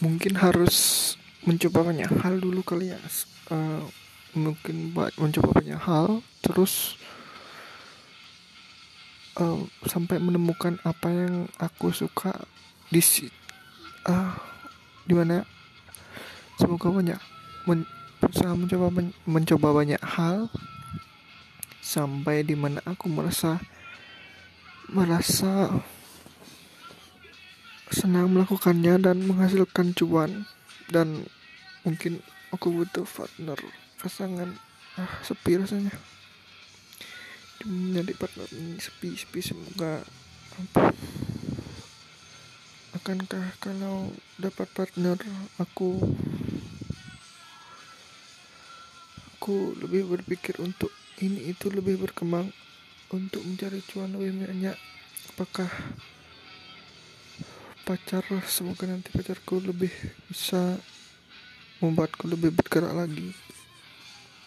mungkin harus mencoba banyak hal dulu kali ya. Uh, mungkin mencoba banyak hal terus uh, sampai menemukan apa yang aku suka di uh, di mana. Semoga banyak men berusaha mencoba men mencoba banyak hal sampai di mana aku merasa merasa senang melakukannya dan menghasilkan cuan. Dan mungkin aku butuh partner pasangan. Ah sepi rasanya. Menjadi partner ini sepi sepi. Semoga apa akankah kalau dapat partner aku aku lebih berpikir untuk ini itu lebih berkembang untuk mencari cuan lebih banyak apakah pacar semoga nanti pacarku lebih bisa membuatku lebih bergerak lagi